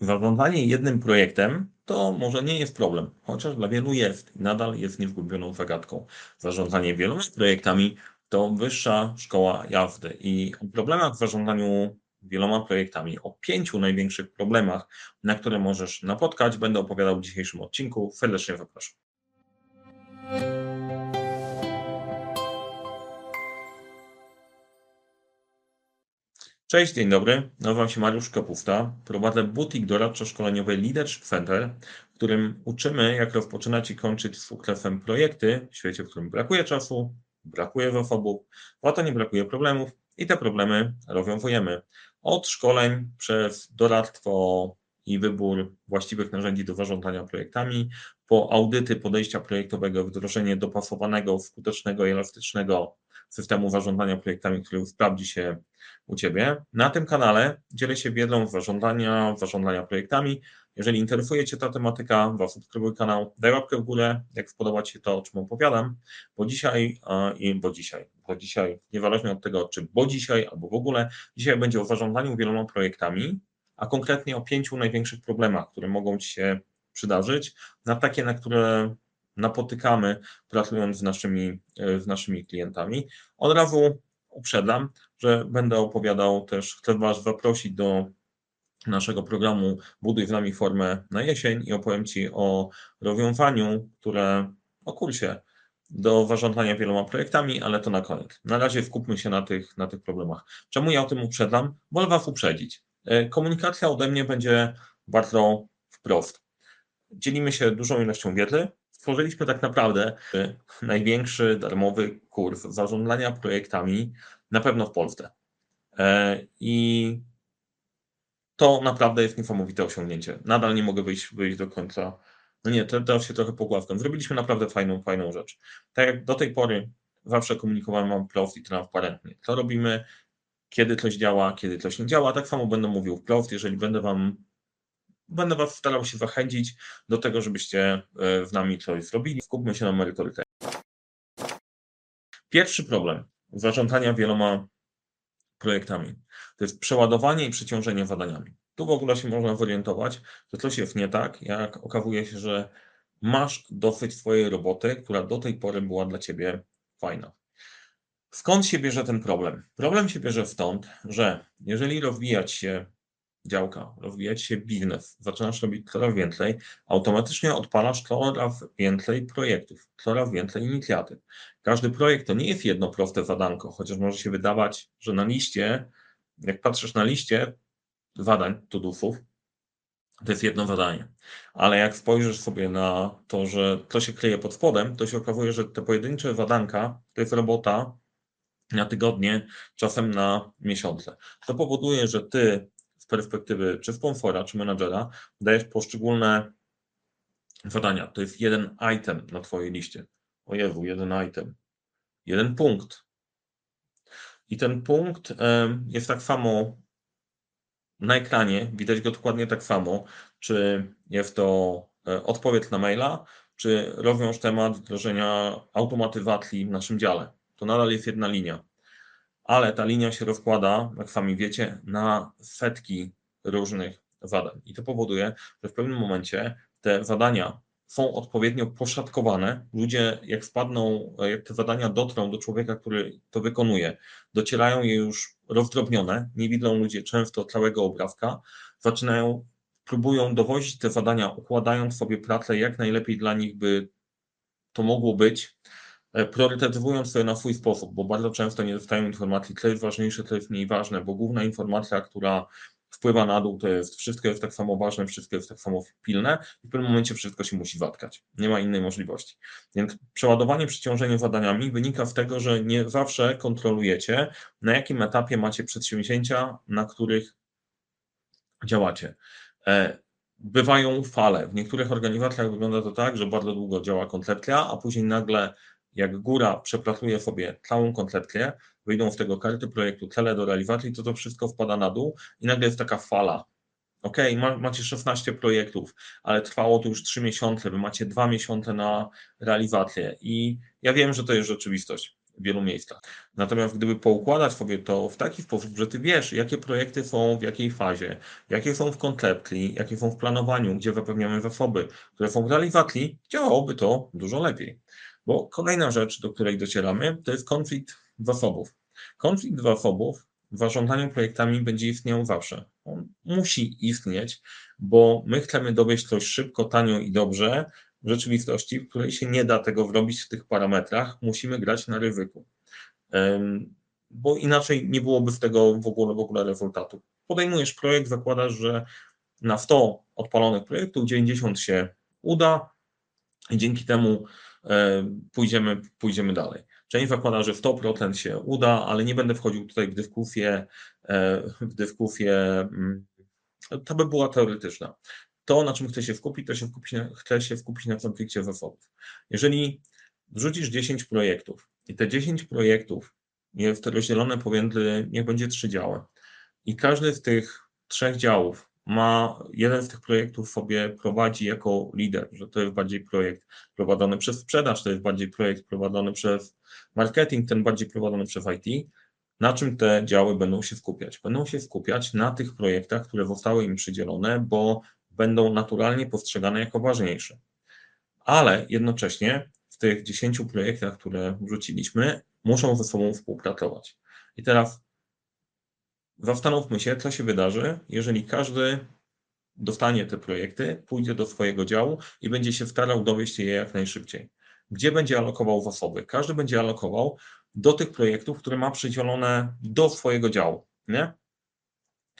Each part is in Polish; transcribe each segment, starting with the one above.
Zarządzanie jednym projektem to może nie jest problem, chociaż dla wielu jest i nadal jest niezgubioną zagadką. Zarządzanie wieloma projektami to wyższa szkoła jazdy i o problemach w zarządzaniu wieloma projektami, o pięciu największych problemach, na które możesz napotkać, będę opowiadał w dzisiejszym odcinku. Serdecznie zapraszam. Cześć, dzień dobry. Nazywam się Mariusz Kapufta. Prowadzę butik doradczo-szkoleniowy Leadership Center, w którym uczymy, jak rozpoczynać i kończyć z sukcesem projekty w świecie, w którym brakuje czasu, brakuje zasobów, to nie brakuje problemów i te problemy rozwiązujemy. Od szkoleń przez doradztwo i wybór właściwych narzędzi do zarządzania projektami, po audyty podejścia projektowego, wdrożenie dopasowanego, skutecznego i elastycznego systemu zarządzania projektami, który sprawdzi się u Ciebie. Na tym kanale dzielę się wiedzą zarządzania, zarządzania projektami. Jeżeli interesuje Cię ta tematyka, zasubskrybuj kanał, daj łapkę w górę, jak spodoba Ci się to, o czym opowiadam, bo dzisiaj, i bo dzisiaj, bo dzisiaj, niezależnie od tego, czy bo dzisiaj, albo w ogóle, dzisiaj będzie o zarządzaniu wieloma projektami, a konkretnie o pięciu największych problemach, które mogą Ci się przydarzyć, na takie, na które napotykamy pracując z naszymi, z naszymi klientami. Od razu uprzedzam, że będę opowiadał też, chcę Was zaprosić do naszego programu Buduj z nami formę na jesień i opowiem Ci o rozwiązaniu, które o kursie do zarządzania wieloma projektami, ale to na koniec. Na razie skupmy się na tych, na tych problemach. Czemu ja o tym uprzedzam? Wolę Was uprzedzić. E, komunikacja ode mnie będzie bardzo wprost. Dzielimy się dużą ilością wiedzy. Stworzyliśmy tak naprawdę największy darmowy kurs zarządzania projektami na pewno w Polsce. E, I to naprawdę jest niesamowite osiągnięcie. Nadal nie mogę wyjść, wyjść do końca. No nie, teraz się trochę pogławkam. Zrobiliśmy naprawdę fajną, fajną rzecz. Tak jak do tej pory zawsze komunikowałem Wam wprost i transparentnie. Co robimy, kiedy coś działa, kiedy coś nie działa. Tak samo będę mówił wprost, jeżeli będę Wam będę Was starał się zachęcić do tego, żebyście z e, nami coś zrobili. Skupmy się na merytoryce. Pierwszy problem zarządzania wieloma projektami to jest przeładowanie i przeciążenie zadaniami. Tu w ogóle się można zorientować, że coś jest nie tak, jak okazuje się, że masz dosyć swojej roboty, która do tej pory była dla Ciebie fajna. Skąd się bierze ten problem? Problem się bierze stąd, że jeżeli rozwijać się działka, rozwijać się biznes, zaczynasz robić coraz więcej, automatycznie odpalasz coraz więcej projektów, coraz więcej inicjatyw. Każdy projekt to nie jest jedno proste zadanko, chociaż może się wydawać, że na liście, jak patrzysz na liście zadań, tudusów, to jest jedno zadanie. Ale jak spojrzysz sobie na to, że to się kryje pod spodem, to się okazuje, że te pojedyncze zadanka to jest robota na tygodnie, czasem na miesiące. To powoduje, że ty z perspektywy czy sponsora, czy menadżera dajesz poszczególne zadania. To jest jeden item na Twojej liście. O Jezu, jeden item. Jeden punkt. I ten punkt jest tak samo na ekranie, widać go dokładnie tak samo, czy jest to e, odpowiedź na maila, czy rozwiąż temat wdrożenia automatyzacji w naszym dziale. To nadal jest jedna linia ale ta linia się rozkłada, jak sami wiecie, na setki różnych zadań. I to powoduje, że w pewnym momencie te zadania są odpowiednio poszatkowane. Ludzie, jak wpadną, jak te zadania dotrą do człowieka, który to wykonuje, docierają je już rozdrobnione, nie widzą ludzie często całego obrazka, zaczynają, próbują dowozić te zadania, układając sobie pracę jak najlepiej dla nich by to mogło być, E, priorytetyzując sobie na swój sposób, bo bardzo często nie dostają informacji, co jest ważniejsze, co jest mniej ważne, bo główna informacja, która wpływa na dół, to jest wszystko jest tak samo ważne, wszystko jest tak samo pilne i w pewnym momencie wszystko się musi watkać. Nie ma innej możliwości. Więc przeładowanie, przeciążenie zadaniami wynika z tego, że nie zawsze kontrolujecie, na jakim etapie macie przedsięwzięcia, na których działacie. E, bywają fale. W niektórych organizacjach wygląda to tak, że bardzo długo działa koncepcja, a później nagle jak góra przepracuje sobie całą koncepcję, wyjdą z tego karty projektu, cele do realizacji, to to wszystko wpada na dół i nagle jest taka fala. Ok, macie 16 projektów, ale trwało to już 3 miesiące, wy macie 2 miesiące na realizację i ja wiem, że to jest rzeczywistość. w wielu miejscach. Natomiast gdyby poukładać sobie to w taki sposób, że ty wiesz, jakie projekty są w jakiej fazie, jakie są w koncepcji, jakie są w planowaniu, gdzie zapewniamy zasoby, które są w realizacji, działałoby to dużo lepiej. Bo kolejna rzecz, do której docieramy, to jest konflikt zasobów. Konflikt zasobów w zarządzaniu projektami będzie istniał zawsze. On musi istnieć, bo my chcemy dowieść coś szybko, tanio i dobrze, w rzeczywistości, w której się nie da tego zrobić w tych parametrach, musimy grać na ryzyku. Bo inaczej nie byłoby z tego w ogóle, w ogóle rezultatu. Podejmujesz projekt, zakładasz, że na 100 odpalonych projektów 90 się uda i dzięki temu pójdziemy, pójdziemy dalej. Część zakłada, że 100% się uda, ale nie będę wchodził tutaj w dyskusję, e, w dyskusję, mm, to by była teoretyczna to, na czym chcę się skupić, to się skupić na, chcę się skupić na konflikcie zasobów. Jeżeli wrzucisz 10 projektów i te 10 projektów jest rozdzielone pomiędzy, niech będzie trzy działy i każdy z tych trzech działów ma, jeden z tych projektów sobie prowadzi jako lider, że to jest bardziej projekt prowadzony przez sprzedaż, to jest bardziej projekt prowadzony przez marketing, ten bardziej prowadzony przez IT, na czym te działy będą się skupiać? Będą się skupiać na tych projektach, które zostały im przydzielone, bo będą naturalnie postrzegane jako ważniejsze. Ale jednocześnie w tych 10 projektach, które wrzuciliśmy, muszą ze sobą współpracować. I teraz zastanówmy się, co się wydarzy, jeżeli każdy dostanie te projekty, pójdzie do swojego działu i będzie się starał dowieść je jak najszybciej. Gdzie będzie alokował zasoby? Każdy będzie alokował do tych projektów, które ma przydzielone do swojego działu. Nie?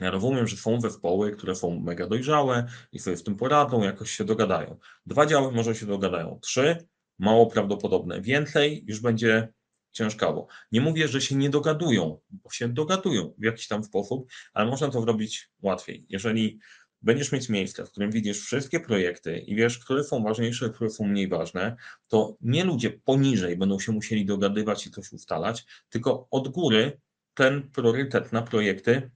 Ja rozumiem, że są zespoły, które są mega dojrzałe i sobie z tym poradzą, jakoś się dogadają. Dwa działy może się dogadają. Trzy, mało prawdopodobne. Więcej już będzie ciężkawo. Nie mówię, że się nie dogadują, bo się dogadują w jakiś tam sposób, ale można to zrobić łatwiej. Jeżeli będziesz mieć miejsce, w którym widzisz wszystkie projekty i wiesz, które są ważniejsze, które są mniej ważne, to nie ludzie poniżej będą się musieli dogadywać i coś ustalać, tylko od góry ten priorytet na projekty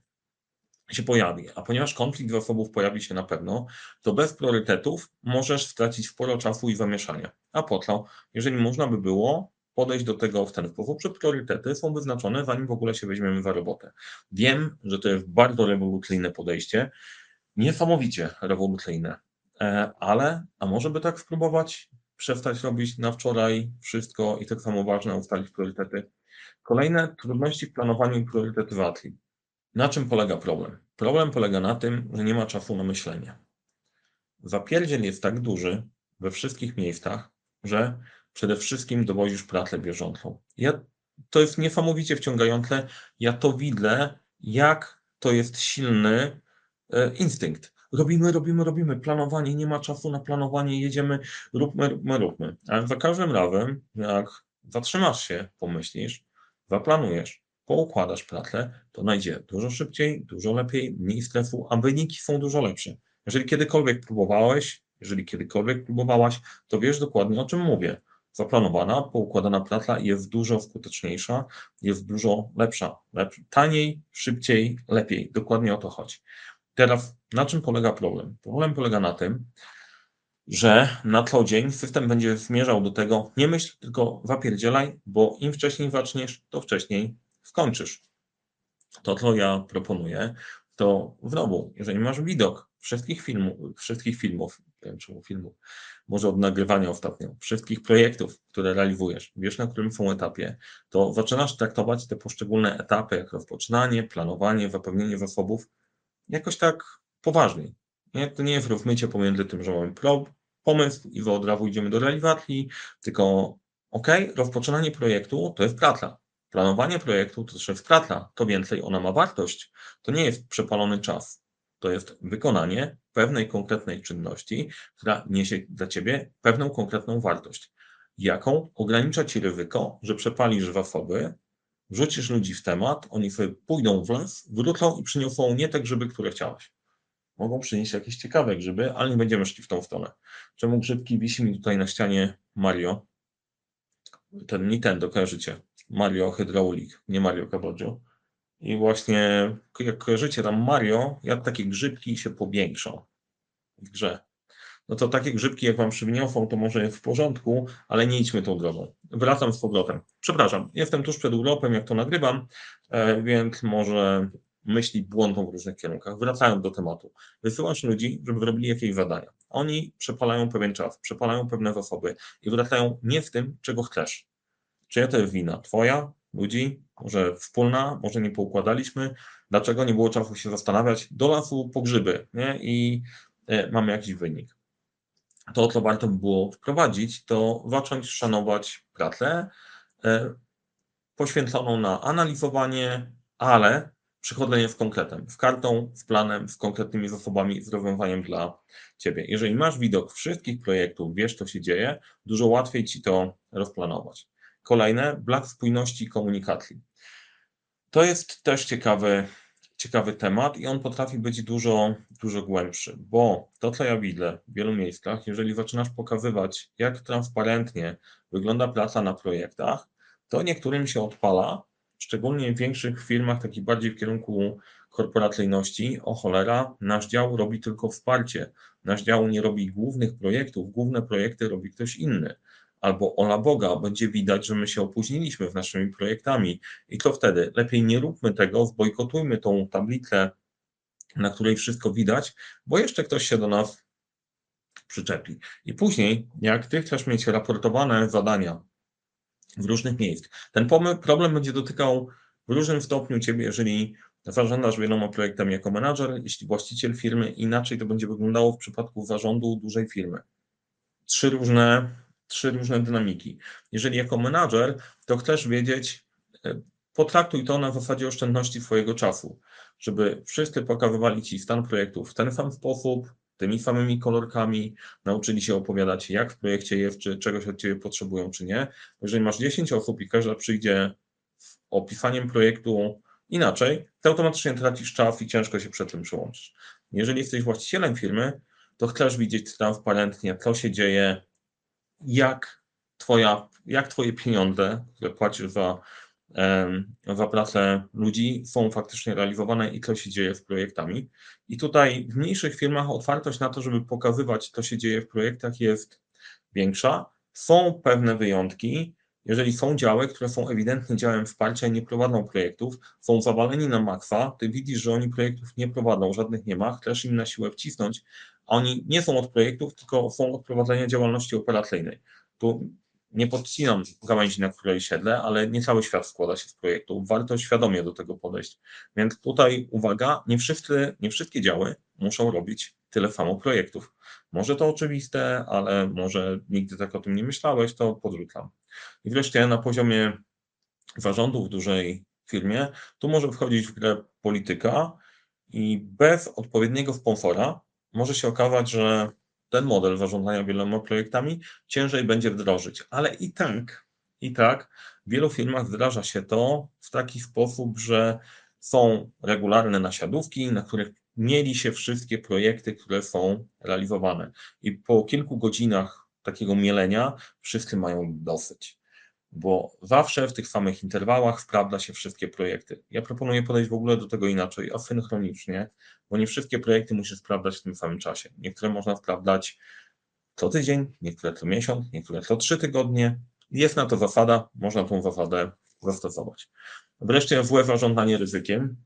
się pojawi. A ponieważ konflikt zasobów pojawi się na pewno, to bez priorytetów możesz stracić sporo czasu i zamieszania. A po? Jeżeli można by było podejść do tego w ten sposób, że priorytety są wyznaczone, zanim w ogóle się weźmiemy za robotę. Wiem, że to jest bardzo rewolucyjne podejście, niesamowicie rewolucyjne, e, ale a może by tak spróbować przestać robić na wczoraj wszystko i tak samo ważne ustalić priorytety. Kolejne trudności w planowaniu priorytetyzacji. Na czym polega problem? Problem polega na tym, że nie ma czasu na myślenie. Zapierdziel jest tak duży we wszystkich miejscach, że przede wszystkim dowozisz pracę bieżącą. Ja, to jest niesamowicie wciągające. Ja to widzę, jak to jest silny e, instynkt. Robimy, robimy, robimy. Planowanie, nie ma czasu na planowanie, jedziemy, róbmy, róbmy, róbmy. Ale za każdym razem, jak zatrzymasz się, pomyślisz, zaplanujesz, poukładasz pracę, to najdzie dużo szybciej, dużo lepiej, mniej stresu, a wyniki są dużo lepsze. Jeżeli kiedykolwiek próbowałeś, jeżeli kiedykolwiek próbowałaś, to wiesz dokładnie o czym mówię. Zaplanowana, poukładana praca jest dużo skuteczniejsza, jest dużo lepsza, lepsza taniej, szybciej, lepiej. Dokładnie o to chodzi. Teraz na czym polega problem? Problem polega na tym, że na co dzień system będzie zmierzał do tego, nie myśl, tylko zapierdzielaj, bo im wcześniej zaczniesz, to wcześniej skończysz. To, co ja proponuję, to znowu, jeżeli masz widok wszystkich filmów, wszystkich filmów, czemu filmów, może od nagrywania ostatnio, wszystkich projektów, które realizujesz, wiesz na którym są etapie, to zaczynasz traktować te poszczególne etapy, jak rozpoczynanie, planowanie, zapewnienie zasobów, jakoś tak poważniej. Nie? To nie jest rozmycie pomiędzy tym, że mamy pomysł i od razu idziemy do realizacji, tylko ok, rozpoczynanie projektu to jest praca. Planowanie projektu to też jest praca, to więcej ona ma wartość. To nie jest przepalony czas. To jest wykonanie pewnej konkretnej czynności, która niesie dla ciebie pewną konkretną wartość. Jaką ogranicza ci ryzyko, że przepalisz zasoby, wrzucisz ludzi w temat, oni sobie pójdą w las, wrócą i przyniosą nie te grzyby, które chciałeś. Mogą przynieść jakieś ciekawe grzyby, ale nie będziemy szli w tą stronę. Czemu grzybki wisi mi tutaj na ścianie Mario? Ten Nintendo, kojarzycie? Mario Hydraulic, nie Mario Kabodziu. I właśnie jak kojarzycie tam Mario, jak takie grzybki się powiększą w grze. no to takie grzybki, jak wam przygniosą, to może jest w porządku, ale nie idźmy tą drogą. Wracam z powrotem. Przepraszam, jestem tuż przed urlopem, jak to nagrywam, e, więc może myśli błądzą w różnych kierunkach. Wracając do tematu. Wysyłasz ludzi, żeby robili jakieś zadania. Oni przepalają pewien czas, przepalają pewne zasoby i wracają nie w tym, czego chcesz. Czyja to jest wina? Twoja? Ludzi? Może wspólna? Może nie poukładaliśmy? Dlaczego nie było czasu się zastanawiać? Do lasu po grzyby nie? i y, mamy jakiś wynik. To, co warto by było wprowadzić, to zacząć szanować pracę y, poświęconą na analizowanie, ale przychodzenie z konkretem, z kartą, z planem, z konkretnymi zasobami, z rozwiązaniem dla Ciebie. Jeżeli masz widok wszystkich projektów, wiesz, co się dzieje, dużo łatwiej Ci to rozplanować. Kolejne, brak spójności komunikacji. To jest też ciekawy, ciekawy temat i on potrafi być dużo, dużo głębszy, bo to, co ja widzę w wielu miejscach, jeżeli zaczynasz pokazywać, jak transparentnie wygląda praca na projektach, to niektórym się odpala, szczególnie w większych firmach, takich bardziej w kierunku korporacyjności, o cholera, nasz dział robi tylko wsparcie, nasz dział nie robi głównych projektów, główne projekty robi ktoś inny. Albo ola Boga, będzie widać, że my się opóźniliśmy w naszymi projektami. I co wtedy? Lepiej nie róbmy tego, zbojkotujmy tą tablicę, na której wszystko widać, bo jeszcze ktoś się do nas przyczepi. I później, jak ty chcesz mieć raportowane zadania w różnych miejscach. Ten problem będzie dotykał w różnym stopniu Ciebie, jeżeli zarządzasz wieloma projektami jako menadżer, jeśli właściciel firmy, inaczej to będzie wyglądało w przypadku zarządu dużej firmy. Trzy różne, trzy różne dynamiki. Jeżeli jako menadżer, to chcesz wiedzieć, e, potraktuj to na zasadzie oszczędności swojego czasu, żeby wszyscy pokazywali Ci stan projektu w ten sam sposób, tymi samymi kolorkami, nauczyli się opowiadać, jak w projekcie jest, czy czegoś od Ciebie potrzebują, czy nie. Jeżeli masz 10 osób i każda przyjdzie z opisaniem projektu inaczej, to automatycznie tracisz czas i ciężko się przed tym przyłączyć. Jeżeli jesteś właścicielem firmy, to chcesz widzieć transparentnie, co się dzieje, jak, twoja, jak Twoje pieniądze, które płacisz za za pracę ludzi są faktycznie realizowane i co się dzieje z projektami. I tutaj w mniejszych firmach otwartość na to, żeby pokazywać, co się dzieje w projektach jest większa. Są pewne wyjątki. Jeżeli są działy, które są ewidentnie działem wsparcia i nie prowadzą projektów, są zawaleni na makwa, ty widzisz, że oni projektów nie prowadzą, żadnych nie ma, chcesz im na siłę wcisnąć, oni nie są od projektów, tylko są od prowadzenia działalności operacyjnej. Tu nie podcinam gałęzi, na której siedlę, ale nie cały świat składa się z projektu. Warto świadomie do tego podejść. Więc tutaj uwaga, nie, wszyscy, nie wszystkie działy muszą robić tyle samo projektów. Może to oczywiste, ale może nigdy tak o tym nie myślałeś, to podrzucam. I wreszcie na poziomie zarządu w dużej firmie, tu może wchodzić w grę polityka i bez odpowiedniego sponsora może się okazać, że ten model zarządzania wieloma projektami ciężej będzie wdrożyć, ale i tak, i tak w wielu firmach wdraża się to w taki sposób, że są regularne nasiadówki, na których mieli się wszystkie projekty, które są realizowane. I po kilku godzinach takiego mielenia wszyscy mają dosyć bo zawsze w tych samych interwałach sprawdza się wszystkie projekty. Ja proponuję podejść w ogóle do tego inaczej, asynchronicznie, bo nie wszystkie projekty musisz sprawdzać w tym samym czasie. Niektóre można sprawdzać co tydzień, niektóre co miesiąc, niektóre co trzy tygodnie. Jest na to zasada, można tą zasadę zastosować. Wreszcie złe zarządzanie ryzykiem,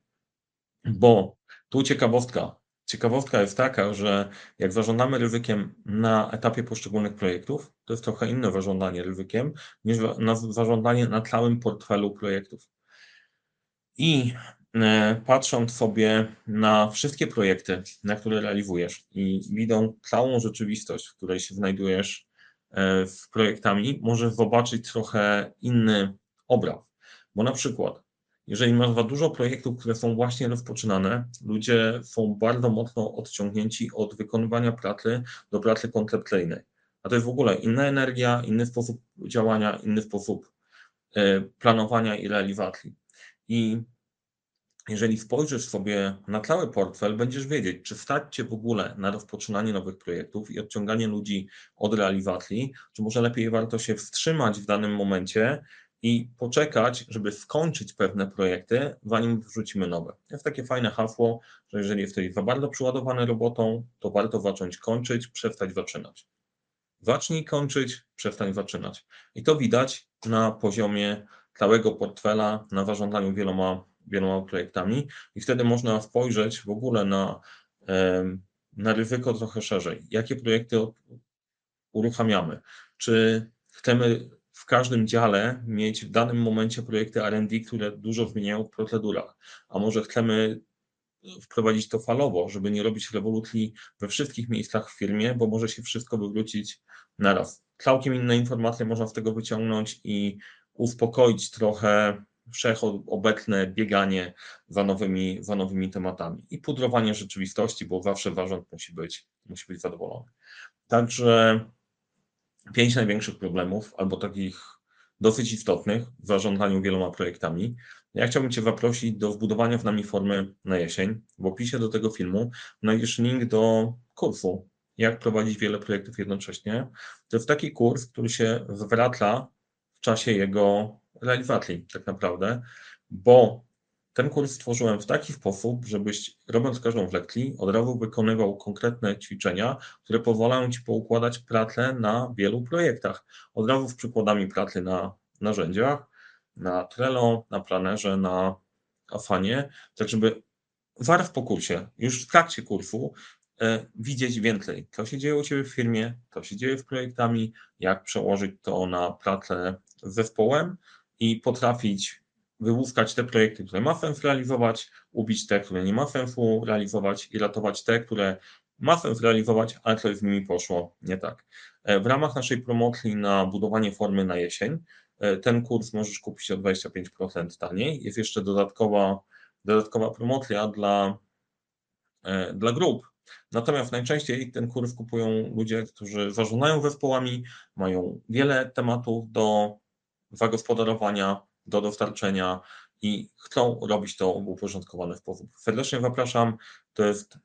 bo tu ciekawostka, Ciekawostka jest taka, że jak zarządzamy ryzykiem na etapie poszczególnych projektów, to jest trochę inne zarządzanie ryzykiem niż na zarządzanie na całym portfelu projektów. I e, patrząc sobie na wszystkie projekty, na które realizujesz i widzą całą rzeczywistość, w której się znajdujesz e, z projektami, możesz zobaczyć trochę inny obraz. Bo na przykład jeżeli masz dużo projektów, które są właśnie rozpoczynane, ludzie są bardzo mocno odciągnięci od wykonywania pracy do pracy koncepcyjnej. A to jest w ogóle inna energia, inny sposób działania, inny sposób e, planowania i realizacji. I jeżeli spojrzysz sobie na cały portfel, będziesz wiedzieć, czy stać Cię w ogóle na rozpoczynanie nowych projektów i odciąganie ludzi od realizacji, czy może lepiej warto się wstrzymać w danym momencie i poczekać, żeby skończyć pewne projekty, zanim wrzucimy nowe. Jest takie fajne hasło, że jeżeli jesteś za bardzo przyładowany robotą, to warto zacząć kończyć, przestać zaczynać. Zacznij kończyć, przestań zaczynać. I to widać na poziomie całego portfela, na zarządzaniu wieloma, wieloma projektami i wtedy można spojrzeć w ogóle na, na ryzyko trochę szerzej. Jakie projekty uruchamiamy? Czy chcemy w każdym dziale mieć w danym momencie projekty R&D, które dużo zmieniają w procedurach, a może chcemy wprowadzić to falowo, żeby nie robić rewolucji we wszystkich miejscach w firmie, bo może się wszystko wywrócić naraz. Całkiem inne informacje można z tego wyciągnąć i uspokoić trochę wszechobecne bieganie za nowymi, za nowymi tematami i pudrowanie rzeczywistości, bo zawsze zarząd musi być, musi być zadowolony. Także pięć największych problemów, albo takich dosyć istotnych w zarządzaniu wieloma projektami. Ja chciałbym Cię zaprosić do wbudowania w nami formy na jesień. W opisie do tego filmu znajdziesz link do kursu, jak prowadzić wiele projektów jednocześnie. To jest taki kurs, który się zwraca w czasie jego realizacji, tak naprawdę, bo ten kurs stworzyłem w taki sposób, żebyś robiąc każdą w lekcji, od razu wykonywał konkretne ćwiczenia, które pozwalają Ci poukładać pracę na wielu projektach. Od razu z przykładami pracy na narzędziach, na Trello, na planerze, na Afanie, tak żeby warf po kursie, już w trakcie kursu e, widzieć więcej, co się dzieje u Ciebie w firmie, co się dzieje w projektami, jak przełożyć to na pracę z zespołem i potrafić wyłuskać te projekty, które ma sens realizować, ubić te, które nie ma sensu realizować i ratować te, które ma sens realizować, ale coś z nimi poszło nie tak. E, w ramach naszej promocji na budowanie formy na jesień, e, ten kurs możesz kupić o 25% taniej. Jest jeszcze dodatkowa, dodatkowa promocja dla, e, dla grup. Natomiast najczęściej ten kurs kupują ludzie, którzy zarządzają zespołami, mają wiele tematów do zagospodarowania, do dostarczenia i chcą robić to w uporządkowany sposób. Serdecznie zapraszam. To jest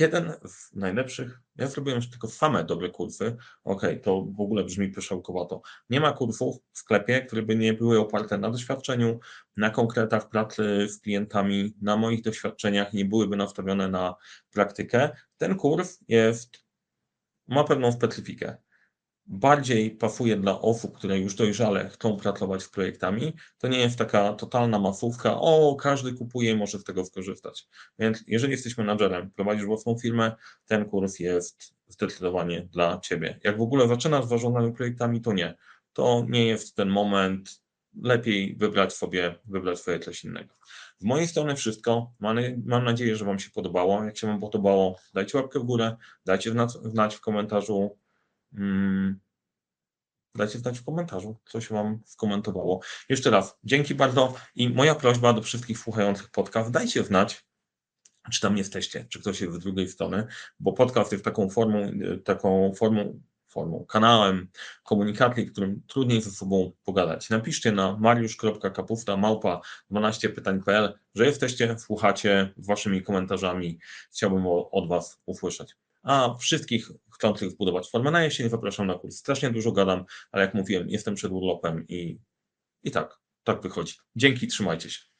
jeden z najlepszych. Ja zrobiłem już tylko same dobre kursy. Ok, to w ogóle brzmi pyszałkowato. Nie ma kursów w sklepie, które by nie były oparte na doświadczeniu, na konkretach pracy z klientami, na moich doświadczeniach, nie byłyby nastawione na praktykę. Ten kurs jest, ma pewną specyfikę bardziej pasuje dla osób, które już dojrzale chcą pracować z projektami. To nie jest taka totalna masówka, o, każdy kupuje i może z tego skorzystać. Więc jeżeli jesteś menadżerem, prowadzisz własną firmę, ten kurs jest zdecydowanie dla Ciebie. Jak w ogóle zaczynasz z zarządzaniem projektami, to nie. To nie jest ten moment, lepiej wybrać sobie, wybrać sobie coś innego. Z mojej strony wszystko. Mam, mam nadzieję, że Wam się podobało. Jak się Wam podobało, dajcie łapkę w górę, dajcie znać w komentarzu. Dajcie znać w komentarzu, co się Wam skomentowało. Jeszcze raz, dzięki bardzo i moja prośba do wszystkich słuchających podcast, dajcie znać, czy tam jesteście, czy ktoś jest z drugiej strony, bo podcast jest taką formą, taką formą, formą kanałem komunikacji, którym trudniej ze sobą pogadać. Napiszcie na mariusz.kapusta małpa 12pytań.pl, że jesteście, słuchacie waszymi komentarzami. Chciałbym od Was usłyszeć. A wszystkich chcących zbudować formę na jesień zapraszam na kurs. Strasznie dużo gadam, ale jak mówiłem, jestem przed urlopem i, i tak, tak wychodzi. Dzięki, trzymajcie się.